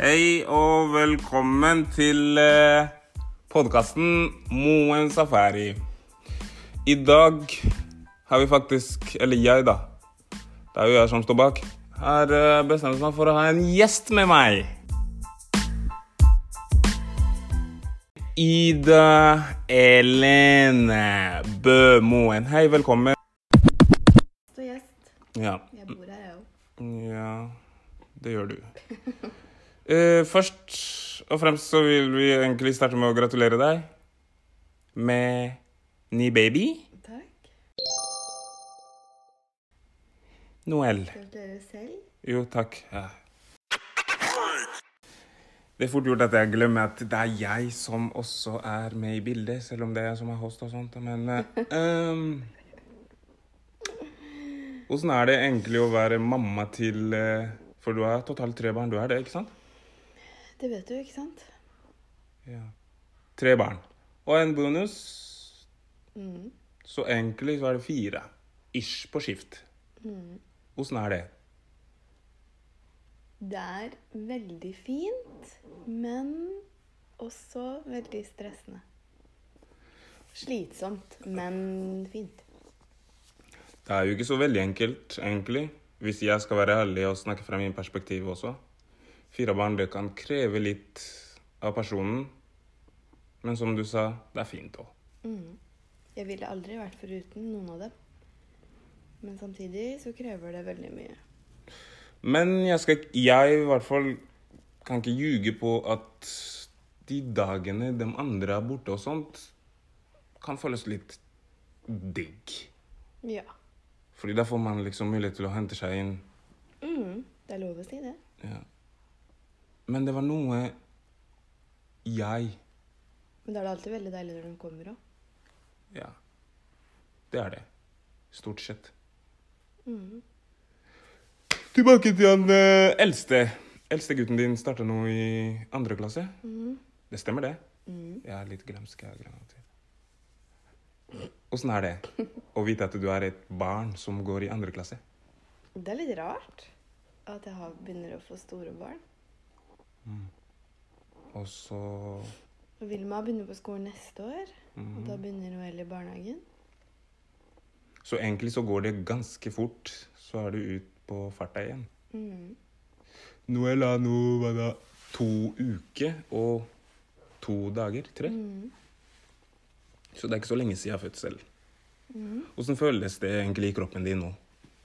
Hei og velkommen til eh, podkasten Moen Safari. I dag har vi faktisk, eller jeg da, det er jo jeg som står bak, har eh, bestemt meg for å ha en gjest med meg. Ida Elene Bø Moen. Hei, velkommen. Du er gjest. Ja, Jeg bor her, jeg òg. ja det gjør du. Eh, først og fremst så vil vi egentlig starte med å gratulere deg med ny baby. Takk. Noel. Gratulerer selv. Jo, takk. Ja. Det er fort gjort at jeg glemmer at det er jeg som også er med i bildet, selv om det er jeg som er host og sånt, men Åssen uh, Hvordan er det egentlig å være mamma til uh, For du har totalt tre barn, du er det, ikke sant? Det vet du, ikke sant? Ja. Tre barn. Og en bonus. Mm. Så egentlig så er det fire. Ish på skift. Mm. Er det? Det er veldig fint, men også veldig stressende. Slitsomt, men fint. Det er jo ikke så veldig enkelt, egentlig. Hvis jeg skal være ærlig og snakke fra min perspektiv også. Fire barn, det kan kreve litt av personen. Men som du sa, det er fint òg. Mm. Jeg ville aldri vært foruten noen av dem. Men samtidig så krever det veldig mye. Men jeg skal Jeg i hvert fall kan ikke ljuge på at de dagene de andre er borte og sånt, kan føles litt digg. Ja. Fordi da får man liksom mulighet til å hente seg inn. Mm. Det er lov å si det. Ja. Men det var noe jeg Men da er det alltid veldig deilig når de kommer òg. Ja. Det er det. Stort sett. Mm. Tilbake til han eh, eldste. Eldstegutten din starta nå i andre klasse. Mm. Det stemmer, det? Mm. Jeg er litt glemsk. jeg glemmer. Åssen er det å vite at du er et barn som går i andre klasse? Det er litt rart at jeg begynner å få store barn. Og så Vilma begynner på skolen neste år, og Mhm. da begynner Noel i barnehagen. Så egentlig så går det ganske fort, så er du ut på farta igjen. Mm. Noel nå hva da, to uker og to dager. Tre. Mm. Så det er ikke så lenge siden fødsel. Mm. Hvordan føles det egentlig i kroppen din nå?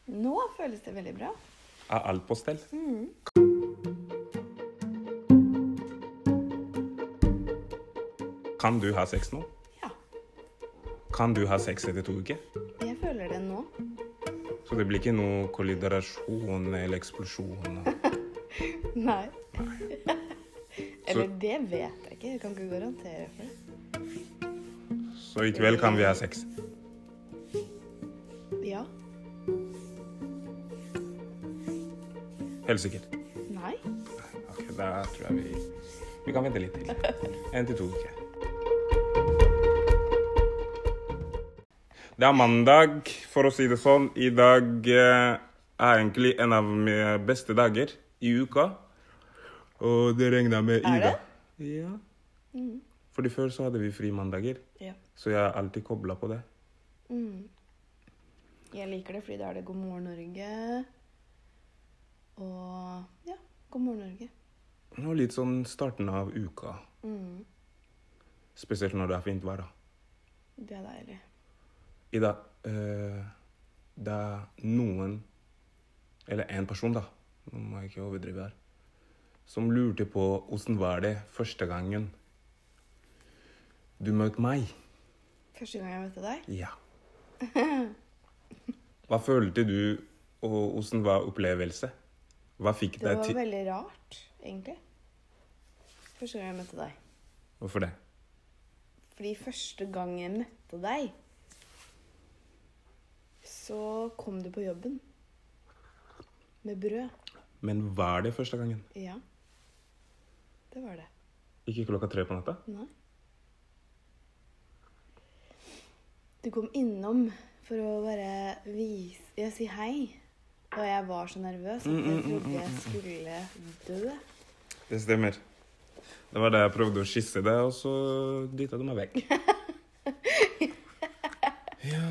Nå føles det veldig bra. Er alt på stell? Mm. Kan du ha sex nå? Ja, Kan du ha sex etter to uker? jeg føler det nå. Så det blir ikke noe kolliderasjon eller eksplosjon? Nei. Eller det vet jeg ikke. Jeg kan ikke garantere for det. Så i kveld kan vi ha sex? Ja. Helt sikkert? Nei. Ok, da tror jeg vi Vi kan vente litt til. En til to uker. Det er mandag, for å si det sånn. I dag eh, er egentlig en av mine beste dager i uka. Og det regner med Er Ida. det? Ja. Mm. Fordi før så hadde vi fri mandager, Ja. så jeg er alltid kobla på det. Mm. Jeg liker det fordi da er det God morgen Norge. Og ja, God morgen Norge. Og litt sånn starten av uka. Mm. Spesielt når det er fint vær. da. Det er deilig. Ida, uh, det er noen, eller en person da, nå må jeg ikke overdrive her, som lurte på hvordan var det første gangen du møtte meg. Første gang jeg møtte deg. Ja. Hva følte du, og hvordan var opplevelse? Hva fikk Det var veldig rart, egentlig. Første gang jeg møtte deg. Hvorfor det? Fordi første gang jeg møtte deg, så kom du på jobben. Med brød. Men var det første gangen? Ja. Det var det. Ikke klokka tre på natta? Nei. Du kom innom for å bare vise Ja, si hei. Og jeg var så nervøs at Mm, mm, jeg mm, trodde jeg skulle dø. Det stemmer. Det var da jeg prøvde å skisse det, og så dytta du meg vekk. Ja,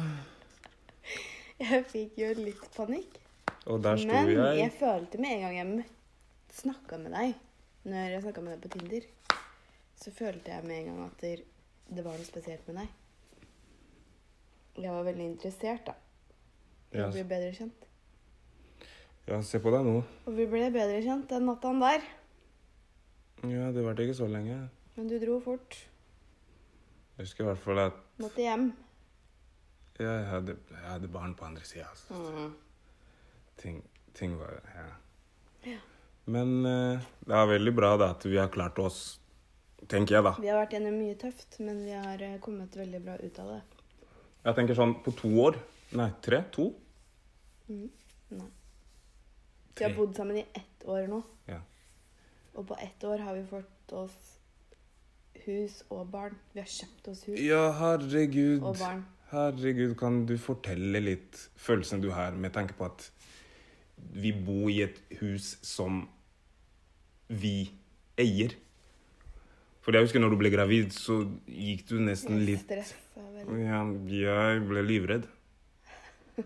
Jeg fikk jo litt panikk. og der sto Men jeg. jeg følte med en gang jeg snakka med deg, når jeg snakka med deg på Tinder, så følte jeg med en gang at det, var noe spesielt med deg. Jeg var veldig interessert, da. I Ja. ble bedre kjent. Ja, se på deg nå. Og vi ble bedre kjent den natta der. Ja, det varte ikke så lenge. Men du dro fort. Jeg husker i hvert fall at Måtte hjem. Jeg hadde, jeg hadde barn på andre sida. Altså. Mm. Ting, ting var ja. Ja. Men uh, det er veldig bra da, at vi har klart oss, tenker jeg, da. Vi har vært gjennom mye tøft, men vi har eh, kommet veldig bra ut av det. Jeg tenker sånn på to år Nei, tre? To? Mm. Nei. Vi har bodd sammen i ett år nå. Ja. Og på ett år har vi fått oss hus og barn. Vi har kjøpt oss hus Ja, herregud. og barn. Herregud, kan du fortelle litt følelsen du har med tanke på at vi bor i et hus som vi eier? For jeg husker når du ble gravid, så gikk du nesten litt stressa veldig. Ja, jeg ble livredd.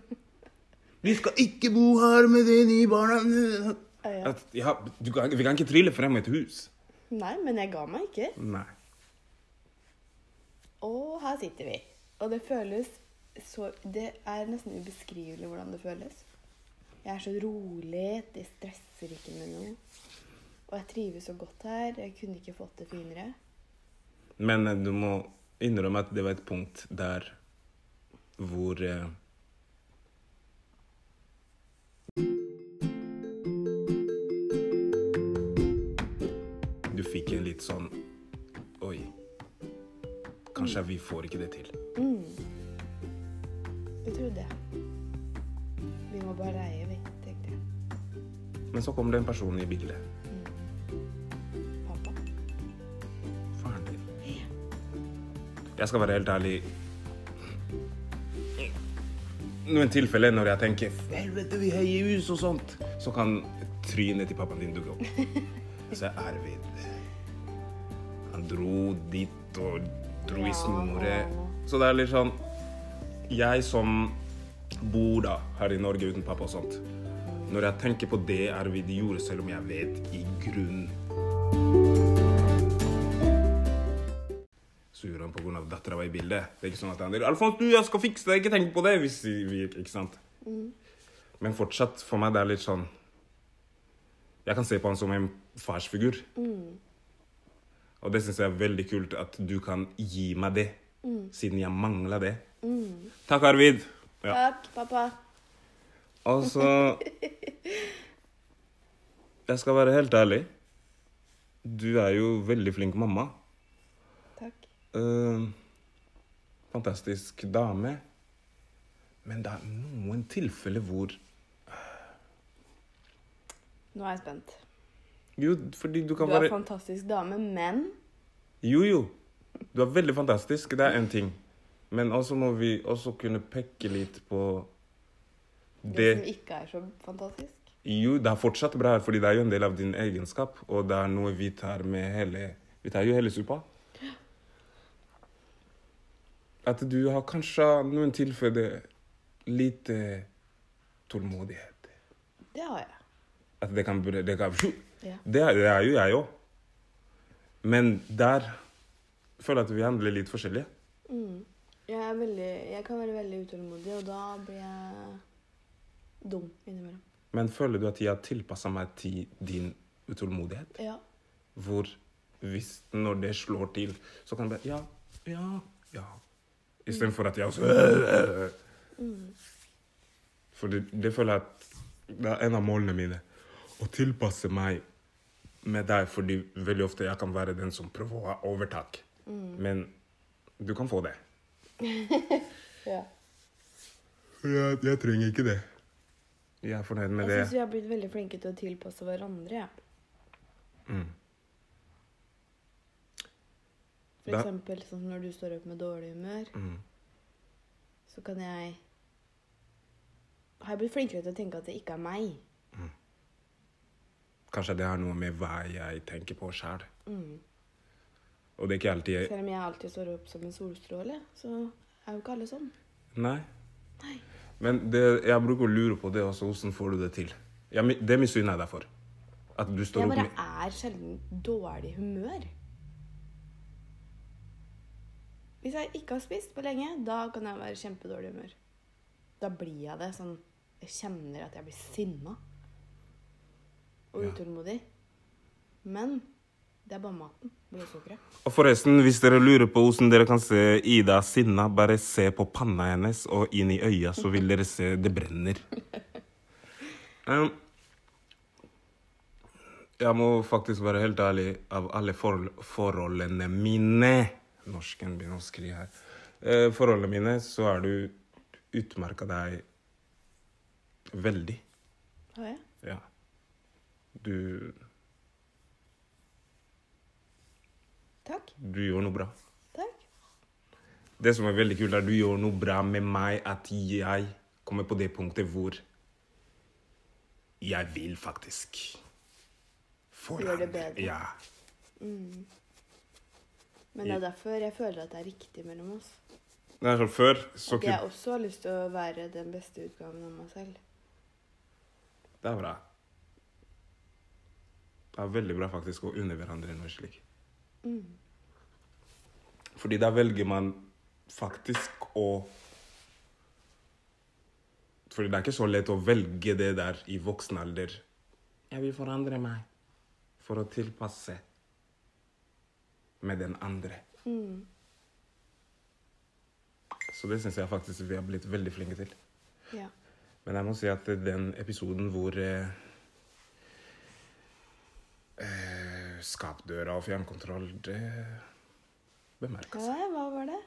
Vi skal ikke bo her med de nye barna. At, ja, du vi kan ikke trille frem et hus. Nei, men jeg ga meg ikke. Nei. Og her sitter vi. Og det føles så Det er nesten ubeskrivelig hvordan det føles. Jeg er så rolig. Det stresser ikke med noe. Og jeg trives så godt her. Jeg kunne ikke fått det finere. Men eh, du må innrømme at det var et punkt der hvor eh, Du fikk en litt sånn. Kanskje vi får ikke det til. Mm. Jeg trodde det. Vi må bare reie, vi, tenkte jeg. Men så kom det en person i bildet. Pappa. Faren din. Jeg skal være helt ærlig. Noen tilfeller når jeg tenker Helvete, vi heier hus og sånt, så kan trynet til pappaen din dukke opp. Så er Arvid Han dro dit og dro i. Så det er litt sånn Jeg som bor da her i Norge uten pappa og sånt Når jeg tenker på det Arvid gjorde, selv om jeg vet i grunn så gjorde han pga. dattera var i bildet. Det er ikke sånn at han sier 'Alfons, du, jeg skal fikse det. Ikke tenk på det.' Hvis vi ikke sant? Men fortsatt, for meg, det er litt sånn Jeg kan se på han som en farsfigur. Og det syns jeg er veldig kult at du kan gi meg det, siden jeg mangler det. Takk, Arvid. Ja. Takk, pappa. Og så Jeg skal være helt ærlig. Du er jo veldig flink mamma. Takk. Uh, fantastisk dame. Men det er noen tilfeller hvor Nå er jeg spent. Jo, fordi du Du er være fantastisk dame, men Jo, jo. Du er veldig fantastisk. Det er én ting. Men også må vi også kunne pekke litt på det, det som ikke er så fantastisk. Jo, det er fortsatt bra, fordi det er jo en del av din egenskap, og det er noe vi tar med hele Vi tar jo hele suppa. At du har kanskje noen tilfeller lite tålmodighet. Det har jeg. At det kan, det kan Ja. det, er, det er jo jeg òg. Men der føler jeg at vi handler litt forskjellig. Mm. Jeg, er veldig, jeg kan være veldig utålmodig, og da blir jeg dum innimellom. Men føler du at jeg har tilpassa meg til din utålmodighet? Ja. Hvor hvis når det slår til, så kan det Ja, ja, ja. Istedenfor at jeg også For det, det føler jeg at det er en av målene mine. Å tilpasse meg med deg, fordi veldig ofte jeg kan være den som prøver å ha overtak. Men du kan få det. ja. Jeg, jeg trenger ikke det. Jeg er fornøyd med Jeg det. syns vi har blitt veldig flinke til å tilpasse hverandre. Ja. Mm. For Da- eksempel sånn når du står opp med dårlig humør, Mm. så kan jeg Har jeg blitt flinkere til å tenke at det ikke er meg. Kanskje det har noe med hva jeg tenker på sjæl. Mm. Og det er ikke alltid Selv om jeg alltid står opp som en solstråle, så er jo ikke alle sånn. Nei. Nei. Men det, jeg bruker å lure på det også. Hvordan får du det til? Jeg, det misunner jeg deg for. At du står Jeg opp bare er sjelden dårlig humør. Hvis jeg ikke har spist på lenge, da kan jeg være kjempedårlig humør. Da blir jeg det sånn Jeg kjenner at jeg blir sinna og Ja. utålmodig. Men det er bare maten. Blodsukkeret. Og forresten, hvis dere lurer på hvordan dere kan se Ida sinna, bare se på panna hennes og inn i øya, så vil dere se det brenner. Um, jeg må faktisk være helt ærlig. Av alle for forholdene mine Norsken begynner å skli her. Uh, forholdene mine, så er du utmerka deg veldig. Har jeg? Ja. Du Takk. Du gjør noe bra. Takk. Det som er veldig kult, er at du gjør noe bra med meg, at jeg kommer på det punktet hvor jeg vil faktisk Gjør det bedre. Ja. Men det er derfor jeg føler at det er riktig mellom oss. Det er sånn før, så At jeg også har lyst til å være den beste utgaven av meg selv. Det er bra. Det er veldig bra faktisk å unne hverandre noe slik. Mm. Fordi da velger man faktisk å Fordi det er ikke så lett å velge det der i voksen alder. Jeg vil forandre meg for å tilpasse med den andre. Mm. Så det syns jeg faktisk vi har blitt veldig flinke til. Ja. Men jeg må si at den episoden hvor eh, eh, skapdøra og fjernkontroll, det bemerkes. Hva, hva var det?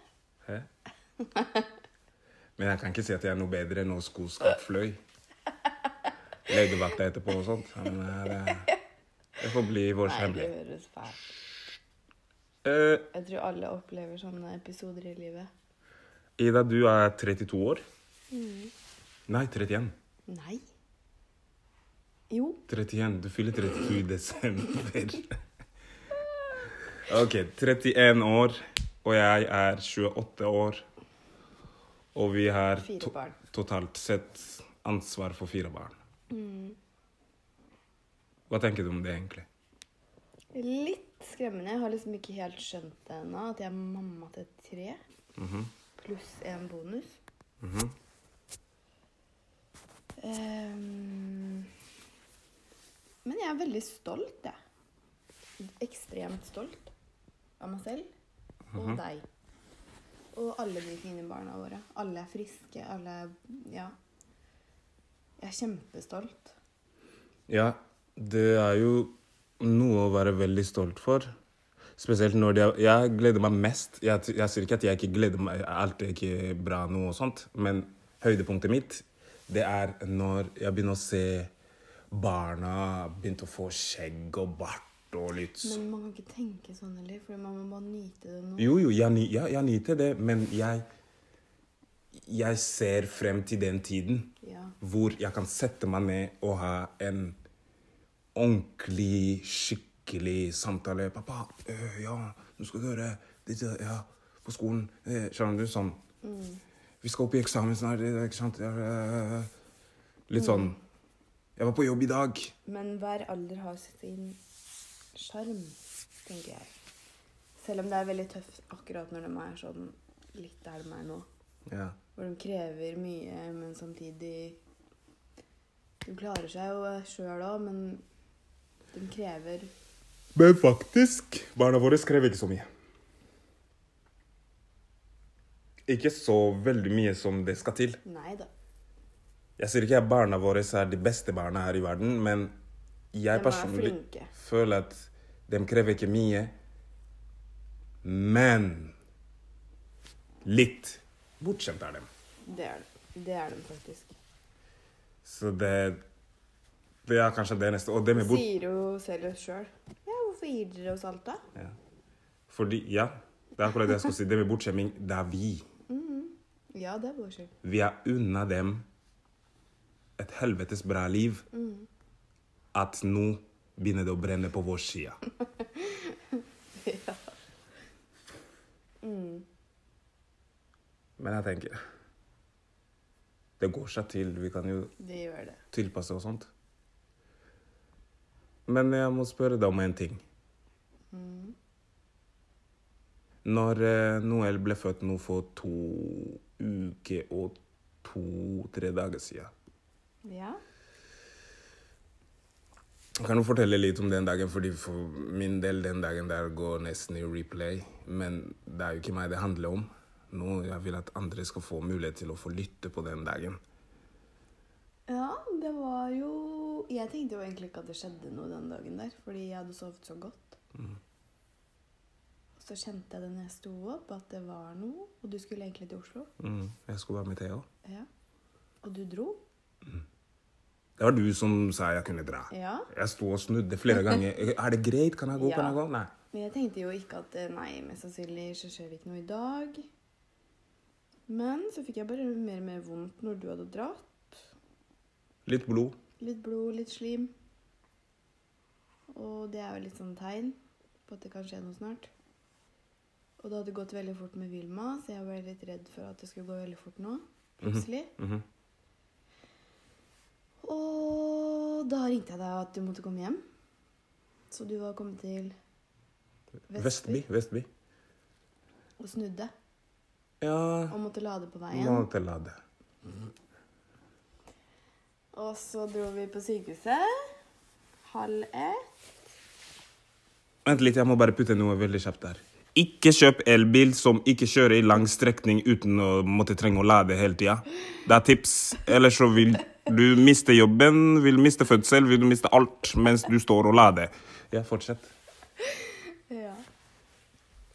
Hæ? Men jeg kan ikke si at jeg er noe bedre enn når skoskap fløy. Legevakta etterpå og sånt. Men eh, det, det får bli vår Nei, det høres fælt Eh, Jeg tror alle opplever sånne episoder i livet. Ida, du er 32 år. Mm. Nei, 31. Nei. Jo. 31. Du fyller 32 i desember. OK. 31 år, og jeg er 28 år. Og vi har to totalt sett ansvar for fire barn. Mm. Hva tenker du om det, egentlig? Litt skremmende. Jeg har liksom ikke helt skjønt det ennå. At jeg er mamma til tre. Mhm, Pluss en bonus. mhm. Ehm, men jeg er veldig stolt, jeg. Ekstremt stolt av meg selv og Mhm. deg. Og alle de fine barna våre. Alle er friske. Alle er Ja. Jeg er kjempestolt. Ja, det er jo noe å være veldig stolt for. Spesielt når det Jeg gleder meg mest Jeg, jeg sier ikke at jeg ikke gleder meg, alt er ikke bra nå og sånt, men høydepunktet mitt, det er når jeg begynner å se barna begynte å få skjegg og bart og litt Men man kan ikke tenke sånn heller, for man må bare nyte det nå. Jo, jo, jeg, ja, jeg nyter det, men jeg Jeg ser frem til den tiden Ja. hvor jeg kan sette meg ned og ha en ordentlig, skikkelig samtale. 'Pappa, øh, ja, nå skal du høre dette, ja, på skolen.' Eh, skjønner du? Sånn. Mm. Vi skal opp i eksamen snart, ikke sant? Eh, Litt sånn 'Jeg var på jobb i dag.' Men hver alder har sin sjarm, tenker jeg. Selv om det er veldig tøft akkurat når de er sånn litt der de er nå. Ja. Hvor de krever mye, men samtidig De klarer seg jo sjøl òg, men de krever Men faktisk, barna våre skrev ikke så mye. Ikke så veldig mye som det skal til. Nei da. Jeg sier ikke at barna våre er de beste barna her i verden, men jeg er personlig føler at de krever ikke mye. Men litt bortskjemt er dem. Det er de. Det er de faktisk. Så det, det er kanskje det neste. Og det med bort... Sier jo selv sjøl. Ja, hvorfor gir dere oss alt, da? Ja. Fordi, ja, det er akkurat det jeg skulle si. Det med bortskjemming, det er vi. Ja, det er vår skyld. Vi er unna dem et helvetes bra liv. At nå begynner det å brenne på vår side. ja. Mm. Men jeg tenker Det går seg til. Vi kan jo Det det. tilpasse og sånt. Men jeg må spørre deg om en ting. Mm. Når eh, Noel ble født nå for to uker og to-tre dager siden Ja. Kan du fortelle litt om den dagen? Fordi For min del, den dagen der går nesten i replay. Men det er jo ikke meg det handler om. Nå Jeg vil at andre skal få mulighet til å få lytte på den dagen. Ja, det var jo Jeg tenkte jo egentlig ikke at det skjedde noe den dagen der, fordi jeg hadde sovet så godt. Mm. Og så kjente jeg det når jeg sto opp, at det var noe. Og du skulle egentlig til Oslo. Mm. Jeg skulle være med Theo. Ja. Og du dro. Det var du som sa jeg kunne dra. Ja. Jeg sto og snudde flere ganger. Er det greit? Kan jeg gå? Kan Ja. jeg gå? Nei. Men jeg tenkte jo ikke at eh, nei, mest sannsynlig så skjer det ikke noe i dag. Men så fikk jeg bare mer og mer vondt når du hadde dratt. Litt blod. Litt blod, litt slim. Og det er jo litt sånn tegn på at det kan skje noe snart. Og det hadde gått veldig fort med Vilma, så jeg ble litt redd for at det skulle gå veldig fort nå. Plutselig. Mhm. Og da ringte jeg deg at du måtte komme hjem. Så du var kommet til Vestby. Vestby. og snudde. Ja Og måtte lade på veien. Måtte lade. Mm. Og så dro vi på sykehuset. Halv ett. Vent litt, jeg må bare putte noe veldig kjapt der. Ikke kjøp elbil som ikke kjører i lang strekning uten å måtte trenge å lade hele tida. Det er tips. Ellers så vil du mister jobben, vil miste fødsel, vil du miste alt mens du står og lader. Ja, fortsett. Ja.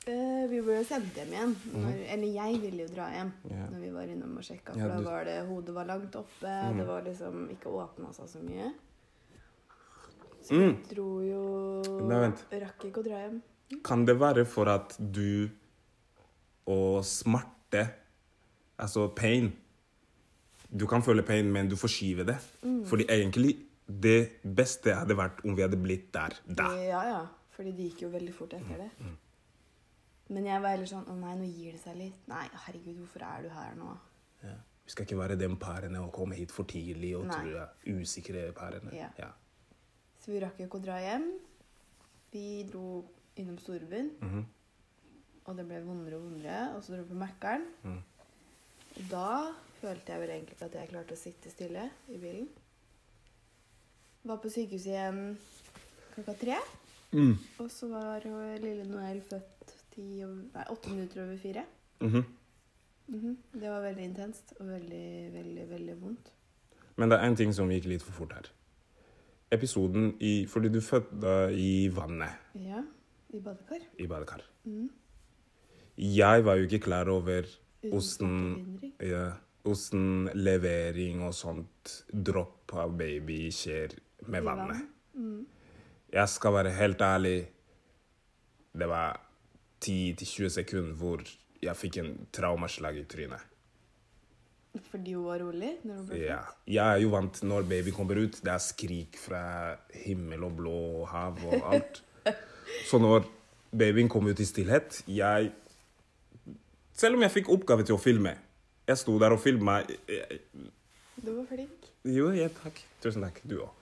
Uh, vi ble jo sendt hjem igjen. Når, eller jeg ville jo dra hjem yeah. Når vi var innom og sjekka. For Ja, da var det hodet var langt oppe, Mm. det var liksom ikke åpna seg så mye. Så Mm. vi dro jo Nei, vent. Rakk ikke å dra hjem. Kan det være for at du og smerte, altså pain Du kan føle pain, men du forskyver det. Fordi egentlig det beste hadde vært om vi hadde blitt der da. Ja, ja. Fordi det gikk jo veldig fort etter det. Mm, Men jeg var heller sånn Å nei, nå gir det seg litt. Nei, herregud, hvorfor er du her nå? Ja. Vi skal ikke være de parene og komme hit for tidlig og Nei. tro usikre parene. Ja. Ja. Så vi rakk jo ikke å dra hjem. Vi dro innom storbyen, Mhm. og det ble vondere og vondere. Og så dro vi på Mækkern. Mm. Da følte jeg vel egentlig at jeg klarte å sitte stille i bilen. Var på sykehuset igjen klokka tre. Mm. Og så var lille Noel født åtte minutter over fire. Mhm. Mhm. Det var veldig intenst og veldig, veldig, veldig vondt. Men det er en ting som gikk litt for fort her. Episoden i Fordi du fødte i vannet Ja, i badekar. i badekar. Mhm. Jeg var jo ikke klar over Smertelindring. ja, Osten, levering og sånt, dropp av baby, skjer med vannet. Mhm. Jeg skal være helt ærlig. Det var 10-20 sekunder hvor jeg fikk en traumaslag i trynet. Fordi hun var rolig når hun ble Ja. Jeg er jo vant når baby kommer ut. Det er skrik fra himmel og blå hav og alt. Så når babyen kom ut i stillhet jeg Selv om jeg fikk oppgave til å filme Jeg sto der og filma. Du var flink. Jo, ja, takk. Tusen takk. Du òg.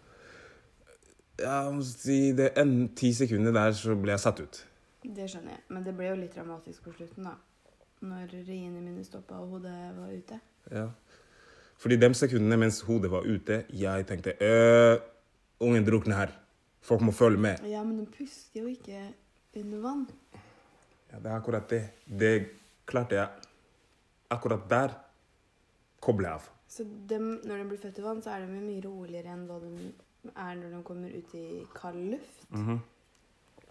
Må si det en ti sekunder der, så ble jeg satt ut. Det skjønner jeg. Men det ble jo litt dramatisk på slutten, da. Når riene mine stoppa og hodet var ute. Ja. Fordi de sekundene mens hodet var ute, jeg tenkte øh, Ungen drukner her. Folk må følge med. Ja, men de puster jo ikke under vann. Ja, det er akkurat det. Det klarte jeg Akkurat der kobler jeg av. Så dem, når de blir født i vann, så er de mye roligere enn hva de er når de kommer ut i kald luft. Mhm.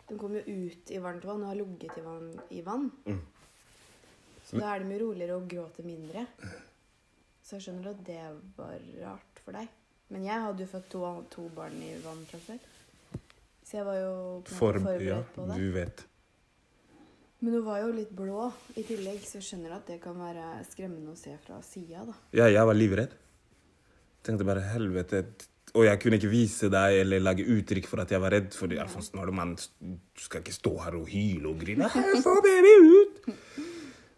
De kommer jo ut i varmt vann og har ligget i vann. I vann. Mm. Så da er de mye roligere og gråter mindre. Så jeg skjønner at det var rart for deg. Men jeg hadde jo født to, to barn i vann fra før. Så jeg var jo på forberedt ja, på det. du vet. Men hun var jo litt blå i tillegg, så jeg skjønner at det kan være skremmende å se fra sida, da. Ja, jeg var livredd. Tenkte bare helvete Og jeg kunne ikke vise deg eller lage uttrykk for at jeg var redd. For fall når man skal ikke stå her og hyle og grine. Få baby ut!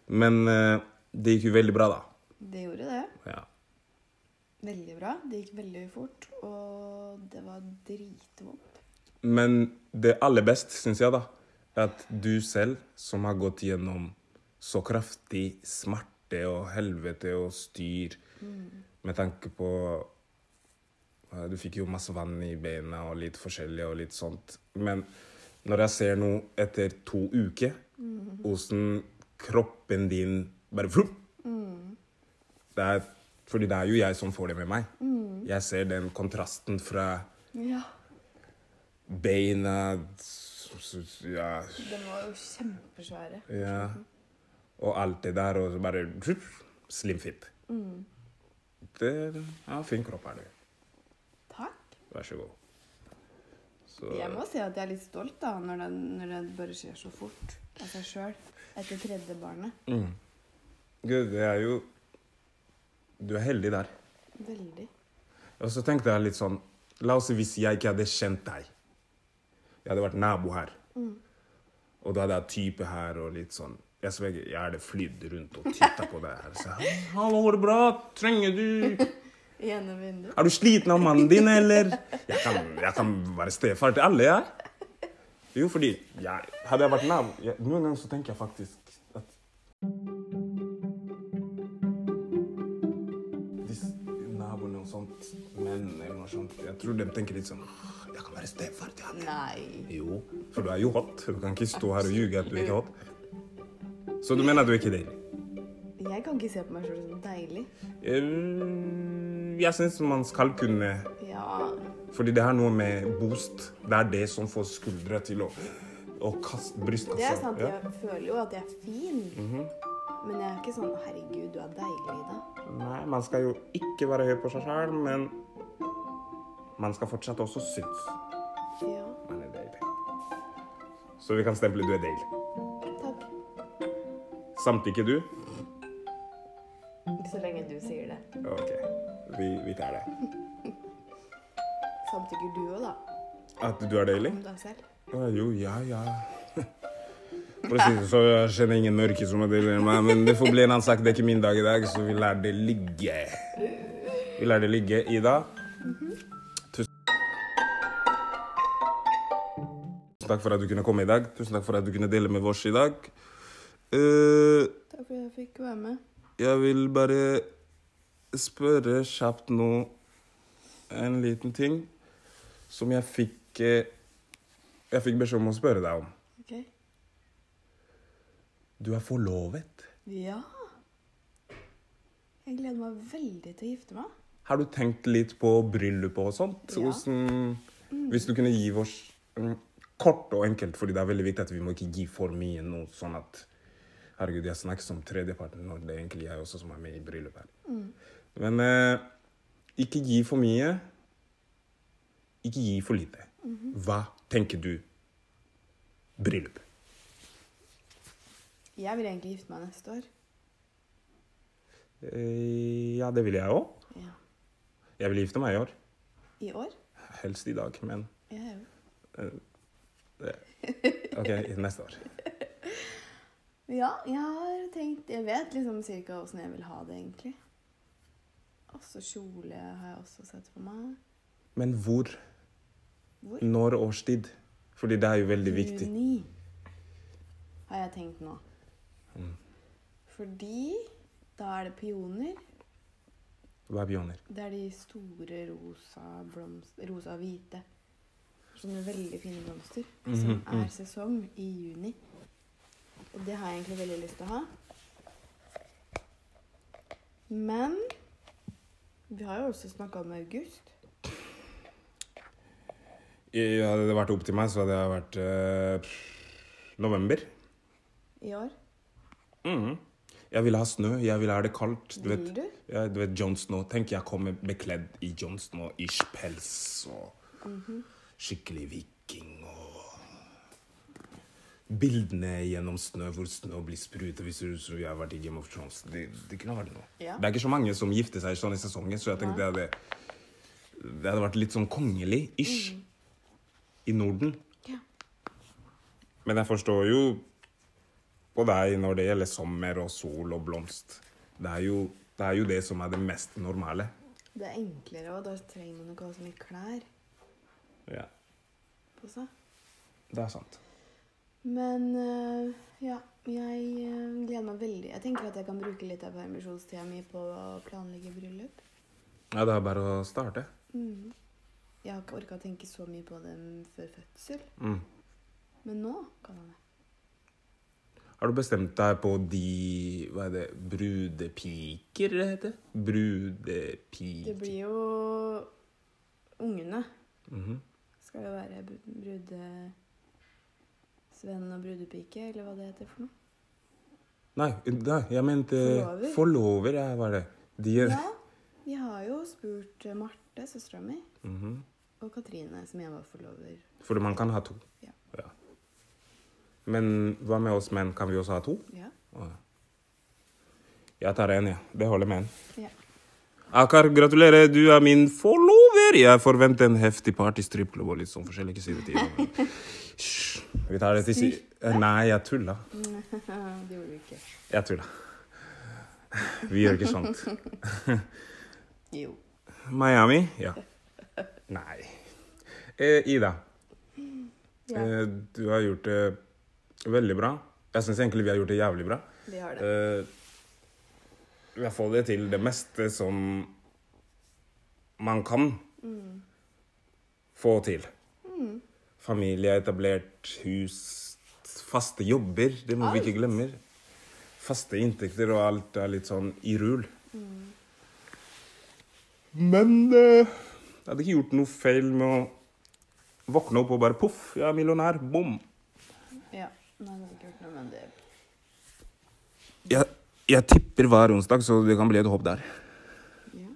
Men eh, det gikk jo veldig bra, da. Det gjorde det. Ja. Veldig bra. Det gikk veldig fort, og det var dritvondt. Men det aller best, syns jeg, da, at du selv, som har gått gjennom så kraftig smerte og helvete og styr med tanke på Du fikk jo masse vann i beina og litt forskjellig og litt sånt. Men når jeg ser noe etter to uker, åssen kroppen din bare flupp det er, Fordi det er jo jeg som får det med meg. Jeg ser den kontrasten fra Ja. beina ja, Den var jo kjempesvære. ja. Og alt det der, og så bare slimfit. Mm. Det Ja, fin kropp er du. Takk. Vær så god. Så Jeg må si at jeg er litt stolt da, når det, når det bare skjer så fort av seg sjøl etter tredje barnet. mm. Gud, det er jo Du er heldig der. Veldig. Og så tenkte jeg litt sånn La oss si hvis jeg ikke hadde kjent deg. Jeg hadde vært nabo her. Og da hadde jeg type her og litt sånn Jeg sverger, jeg hadde flydd rundt og titta på det her. Så, Hallo, går det bra? Trenger du Gjennom vinduet. Er du sliten av mannen din, eller? Jeg kan, jeg kan være stefar til alle, jeg. Jo, fordi jeg, Hadde jeg vært nabo jeg, Noen ganger så tenker jeg faktisk at Disse naboene og sånt, menn eller noe sånt Jeg tror de tenker litt sånn «Åh, Jeg kan være stefar til han. Nei. Jo, for du er jo hot. Du kan ikke stå her og ljuge at du ikke er hot. Så du mener at du er ikke deilig? Jeg kan ikke se på meg sjøl som deilig. Eh, Jeg syns man skal kunne Ja, Fordi det har noe med boost. Det er det som får skuldre til å, å kaste brystkassa. det er sant. Ja. Jeg føler jo at jeg er fin. Men jeg er ikke sånn 'herregud, du er deilig', da. Nei, man skal jo ikke være høy på seg sjøl, men man skal fortsatt også synes Ja, man er deilig. Så vi kan stemple du er deilig. takk. Samtykker du? Ikke så lenge du sier det. OK, vi, vi tar det. Samtykker du òg, da? At du er deilig? Om deg selv? Å, jo, ja, ja. For å si det så, jeg kjenner ingen mørke som er deilig meg, men det får bli en annen sak. Det er ikke min dag i dag, så vi lar det ligge. Vi lar det ligge. Ida, tusen takk for at du kunne komme i dag. Tusen takk for at du kunne dele med oss i dag. Uh, Takk for at jeg fikk være med. jeg vil bare spørre kjapt nå en liten ting som jeg fikk eh, Jeg fikk beskjed om å spørre deg om. Ok? Du er forlovet. Ja. Jeg gleder meg veldig til å gifte meg. Har du tenkt litt på bryllupet og sånt? Ja. Hvordan, Hvis du kunne gi oss mm, kort og enkelt, fordi det er veldig viktig at vi må ikke gi for mye nå, sånn at Herregud, jeg snakker som tredjeparten når det er egentlig jeg også som er med i bryllupet. her. Men eh, ikke gi for mye. Ikke gi for lite. Hva tenker du bryllup? Jeg vil egentlig gifte meg neste år. Eh, ja, det vil jeg òg. Ja. Jeg vil gifte meg i år. I år? Helst i dag, men ja, òg. OK, neste år. Ja, jeg har tenkt Jeg vet liksom cirka åssen jeg vil ha det, egentlig. Også kjole har jeg også sett for meg. Men hvor? Hvor? Når årstid? Fordi det er jo veldig viktig. Juni har jeg tenkt nå. Mm. Fordi da er det pioner. Hva er pioner? Det er de store rosa blomster Rosa og hvite. Sånne veldig fine blomster. Som -hmm. som er sesong i juni. Og det har jeg egentlig veldig lyst til å ha. Men vi har jo også snakka om august. I- Hadde det vært opp til meg, så hadde jeg vært eh, november. i år. Mhm. Jeg vil ha snø, jeg vil ha det kaldt. Du Vil vet, du? Ja, du vet Jon Snow. Tenk jeg kommer bekledd i Jon Snow-ish pels og Mhm. Skikkelig viking og Bildene gjennom snø hvor snø blir sprutet hvis du tror jeg har vært i Game of Thrones. Det, det kunne vært noe. Ja. Det er ikke så mange som gifter seg sånn i sesongen, så jeg tenkte det hadde Det hadde vært litt sånn kongelig-ish i Norden. Ja. Men jeg forstår jo på deg når det gjelder sommer og sol og blomst. Det er jo det, er jo det som er det mest normale. Det er enklere, og da trenger man ikke ha så mye klær Ja, på seg. det er sant. Men øh, ja, jeg øh, gleder meg veldig. Jeg tenker at jeg kan bruke litt av permisjonstida mi på å planlegge bryllup. Ja, det er bare å starte. Mm. Jeg har ikke orka å tenke så mye på det før fødsel, Mm. men nå kan jeg det. Har du bestemt deg på de Hva er det? Brudepiker, det heter? Brudepiker. Det blir jo ungene. Mhm. Skal det være brudesvenn og brudepike, eller hva det heter for noe? Nei, nei, jeg mente Forlover? forlover. Ja, var det. De er Ja, vi har jo spurt eh, Marte, søstera mi, Mhm. og Katrine, som jeg var forlover. For man kan ha to. Ja. Ja. Men hva med oss menn? Kan vi også ha to? Ja. Jeg tar en, jeg. Det holder med en. ja. Akar, gratulerer. Du er min forlover. Jeg forventer en heftig partystripklubb og litt sånn forskjellige det. Hysj. Vi tar det til si... Nei, jeg tulla. det gjorde du ikke. Jeg tulla. Vi gjør ikke sånt. Jo. Miami? Ja. Nei. Eh, Ida, Ja, eh, du har gjort det veldig bra. Jeg syns egentlig vi har gjort det jævlig bra. vi har det. Eh, har fått det til det meste som man kan Mm. få til. Familie, etablert hus, faste jobber. Det må vi ikke glemme. Faste inntekter og alt er litt sånn i rul. Mm. Men eh, jeg hadde ikke gjort noe feil med å våkne opp og bare poff, jeg er millionær. Bom. Ja. Nei, det hadde ikke gjort noe, men det Jeg, jeg tipper hver onsdag, så det kan bli et hopp der. Ja.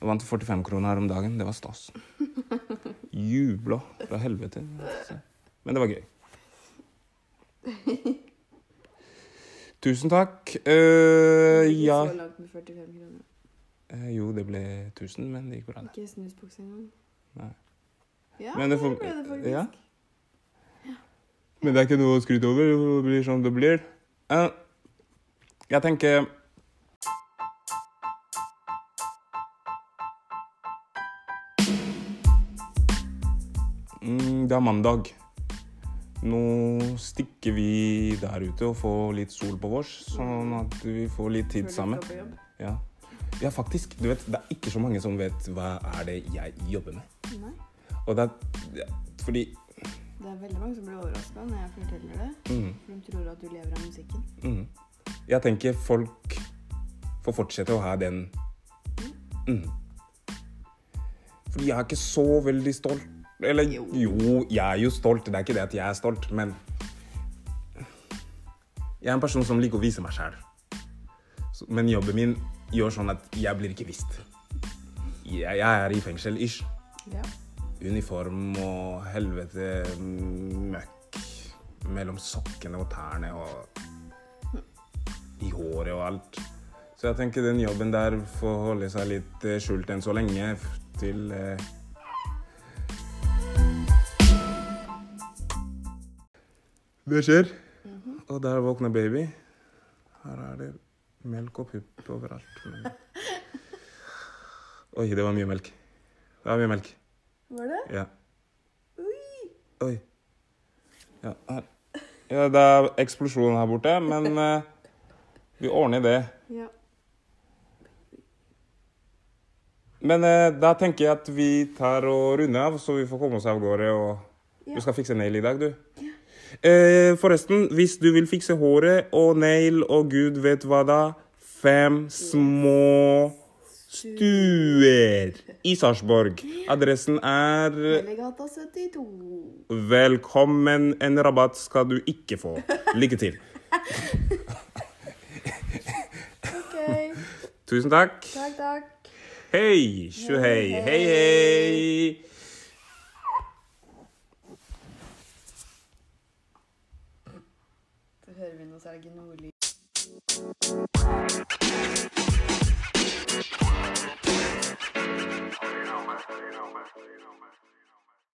Jeg vant 45 kroner her om dagen. Det var stas. Jubla fra helvete. Men det var gøy. Tusen takk. Ikke ja så langt med 45 kroner. Uh, Jo, det ble 1000, men det gikk bra. Ikke snusboks engang. Nei. Ja, Men det får- det ble det faktisk. ja. Men det er ikke noe å skryte over. Det blir som det blir. Eh, Jeg tenker Mm, Det er mandag. Nå stikker vi der ute og får litt sol på vårs, sånn at vi får litt tid sammen. Ja. ja, faktisk. Du vet, det er ikke så mange som vet hva er det jeg jobber med. Nei. Og det er fordi Det er veldig mange som blir overraska når jeg forteller det. mm, For de tror at du lever av musikken. mm. Jeg tenker folk får fortsette å ha den mm. Fordi jeg er ikke så veldig stolt. Eller Jo. jo, jeg er jo stolt. Det er ikke det at jeg er stolt, men Jeg er en person som liker å vise meg sjæl. Men jobben min gjør sånn at jeg blir ikke visst. Jeg, jeg er i fengsel, ish. Ja. Uniform og helvete møkk mellom sokkene og tærne og i håret og alt. Så jeg tenker den jobben der får holde seg litt eh, skjult enn så lenge til eh, Det skjer. Og der våkner baby. Her er det melk og pupp overalt. Men... Oi, det var mye melk. Det var mye melk. Var det? Ja. Oi. Ja, her. ja, det er eksplosjon her borte, men eh, vi ordner det. Ja. Men eh, da tenker jeg at vi tar og runder av, så vi får komme oss av gårde. og Ja. Du skal fikse nail i dag, du. Eh, forresten, hvis du vil fikse håret og nail og gud vet hva da Fem små stuer i Sarpsborg. Adressen er Hellegata 72. Velkommen. En rabatt skal du ikke få. Lykke til. Tusen takk. Takk, takk. Hei, tjohei. Hei, hei. Så hører vi noe særlig nordlyd. Thank you.